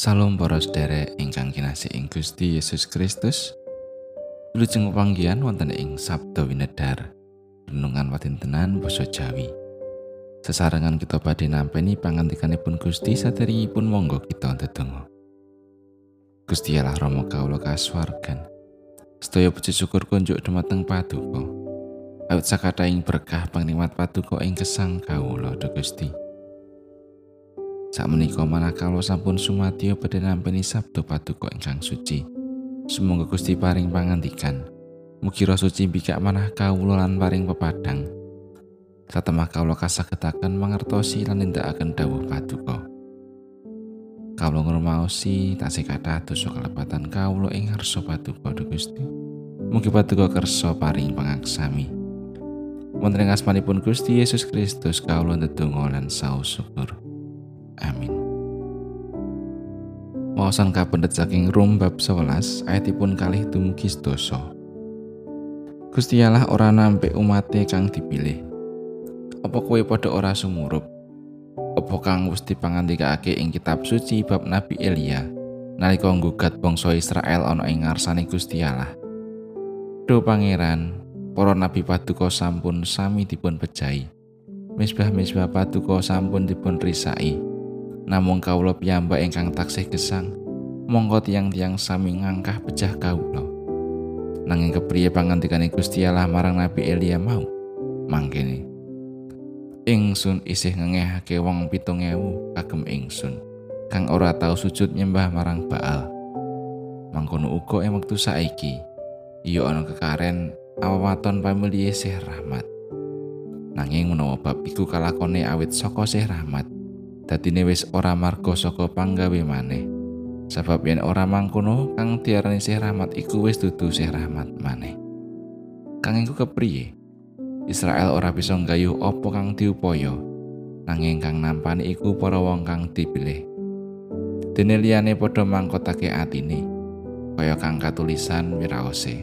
Salam para sedherek ingkang kinasih ing Gusti Yesus Kristus. Wilujeng panggihan wonten ing Sabda Winedar. Renungan watintenan basa Jawi. Sesarengan kita badhe nampi pangantikanipun Gusti saderengipun monggo kita ndedonga. Gusti Allah Rama kawula kasuwargan. Sedaya puji syukur kunjuk dumateng Paduka. Awit sakataing berkah pangrimat Paduka ing gesang kawula Gusti. Sak menika manakala sampun sumadyo badhe nampi sabda paduka ingkang suci. Semoga Gusti paring pangandikan. Mugi roh suci bikak manah kawula lan paring pepadang. Satemah kawula kasagetaken mangertosi lan nindakaken dawuh paduka. Kawula ngrumaosi tasih kathah dosa kelepatan kawula ing ngarsa paduka Gusti. Mugi paduka kersa paring pangaksami. Wonten ing asmanipun Gusti Yesus Kristus kawula ndedonga lan saos syukur. Amin. Wawasan kapendet saking Rum bab 11 ayatipun kalih dumugi sedasa. Gusti Allah ora nampe umate kang dipilih. Apa kowe padha ora sumurup? Apa kang wis dipangandikake ing kitab suci bab Nabi Elia nalika nggugat bangsa Israel ana ing ngarsane Gusti Allah? Do pangeran, para nabi paduka sampun sami dipun pejahi. Misbah-misbah paduka sampun dipun risai. Namung kawula piyambak ingkang taksih gesang monggo tiang-tiang sami ngangkah pecah kawula. Nanging kepriye pangantikane Gusti Allah marang Nabi Elia mau? Mangkene ingsun isih ngengehake wong pitung ewu kagem ingsun kang ora tau sujud nyembah marang Baal. Mangkono uga ing wektu saiki iya ana kekaren awawaton pamilih sih rahmat. Nanging menawa bab iku kalakone awit saka sih rahmat dadine wis ora marga saka panggawe maneh. Sebab yen ora mangkono kang diarani sih rahmat iku wis dudu sih rahmat maneh. Kang iku kepriye? Israel ora bisa nggayuh apa kang diupaya. Nanging kang nampani iku para wong kang dipilih. Dene liyane padha mangkotake atine kaya kang katulisan wiraose.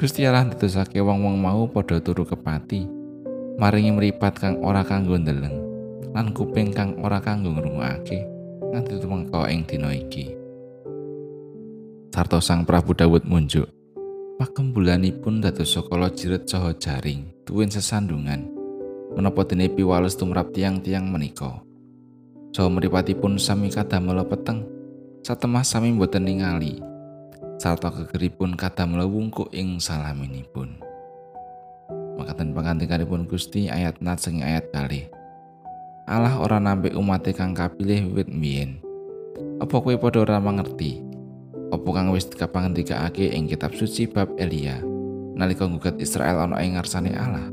Gusti Allah ndedosake wong-wong mau padha turu kepati maringi mripat kang ora kanggo ndeleng lan kuping kang ora kanggo ngrungokake nganti tumengko ing dina iki. Sarto Sang Prabu Dawud munjuk. Pakembulanipun dados sakala jiret saha jaring, tuwin sesandungan. Menapa dene piwales tumrap tiang-tiang menika. Saha mripatipun sami kadamel peteng, satemah sami boten ningali. Sarta kegeripun kadamel wungkuk ing salaminipun. Makaten pangantikanipun Gusti ayat nat ayat kali. Allah ora nampi umat kang kapilih wiwit mbiyen. Apa kowe padha ora mangerti? Apa kang wis kapangandikaake ing kitab suci bab Elia nalika ngugat Israel ana ing ngarsane Allah?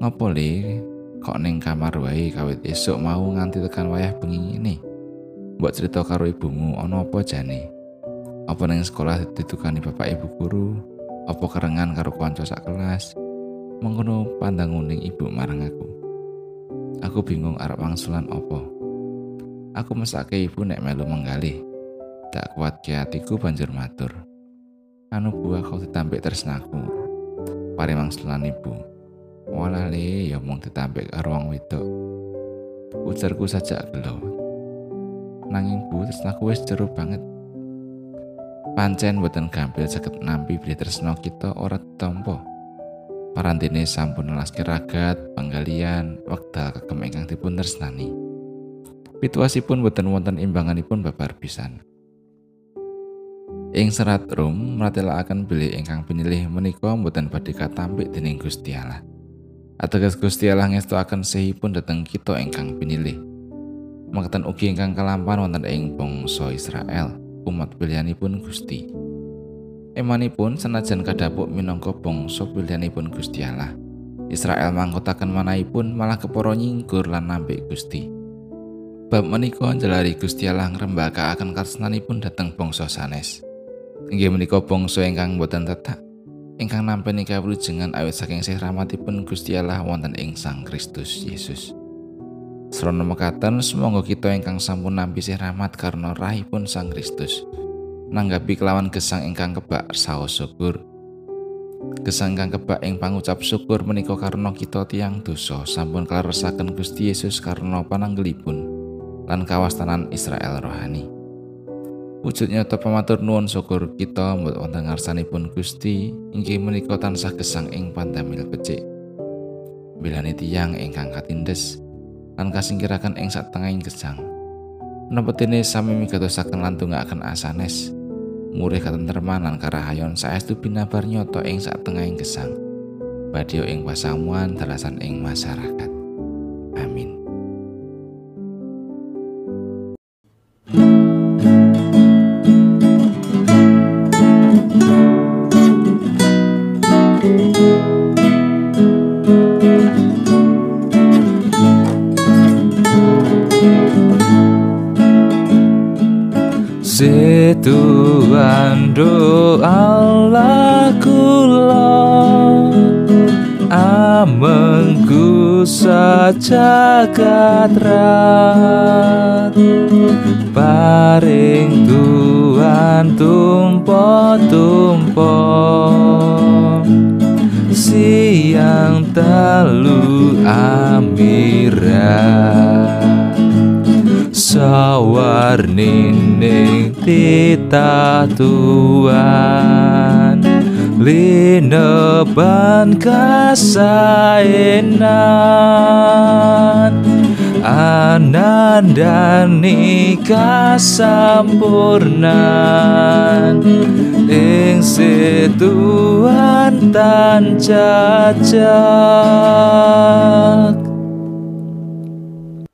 Ngopo le kok ning kamar wae kawit esuk mau nganti tekan wayah bengi ini? Mbok cerita karo ibumu ana apa jane? Apa ning sekolah ditukani bapak ibu guru? Apa kerengan karo kanca sak kelas? Mengkono pandang uning ibu marang aku. Aku bingung arep wangsulan opo. Aku mesake ibu nek melu menggalih. Tak kuat ke hatiku banjur matur. Anu buah kau ditampik tresnaku. Pare wangsulan ibu. Walah le ya mung ditampik karo wong wedok. Ujarku saja gelo. Nanging bu tresnaku wis jero banget. Pancen boten gampil saged nampi bilih tresna kita ora tampa. Parantine sampun nelaske ragat, panggalian, wekdal kagem ingkang dipun tresnani. Pituasipun boten wonten imbanganipun babar pisan. Ing serat Rum akan bilih ingkang pinilih menika boten badhe katampik dening Gusti Allah. Ateges Gusti Allah ngestoaken sehipun dhateng kita ingkang pinilih. Mangketen ugi ingkang kelampan wonten ing bangsa Israel, umat pilihanipun Gusti. Emanipun senajan kadapuk minangka bangsa pilihanipun Gusti Allah. Israel mangkotaken manahipun malah keporo nyinggur lan nampik Gusti. Bab menika njelari Gusti Allah ngrembakakaken karsenanipun dhateng bangsa sanes. Inggih menika bangsa ingkang boten tetak ingkang nampi kawulujengan awit saking sih rahmatipun Gusti Allah wonten ing Sang Kristus Yesus. Srana mekaten semoga kita ingkang sampun nampi sih rahmat karena rahipun Sang Kristus. Nanggapi kelawan gesang ingkang kebak saos syukur. Gesang ingkang kebak ing pangucap syukur menika karena kita tiang dosa sampun kaleresaken Gusti Yesus karena pananggelipun. lan kawastanan Israel rohani. Wujud nyata pematur nuwun syukur kita mbot wonten ngarsanipun Gusti inggih menika tansah gesang ing pandamel becik. Bilane tiyang ingkang katindes lan kasingkiraken ing satengahing gesang. Menapa sami migatosaken lan tunggaken asanes murih katentreman lan karahayon saestu binabar nyata ing satengahing gesang. Badya ing pasamuan dalasan ing masyarakat. Setuan Allah kula Amengku sajagat rat. Paring Tuhan tumpo-tumpo Siang telu amirat sawarnining titatuan lineban kasaenan anandani kasampurnan ing setuan tan jajak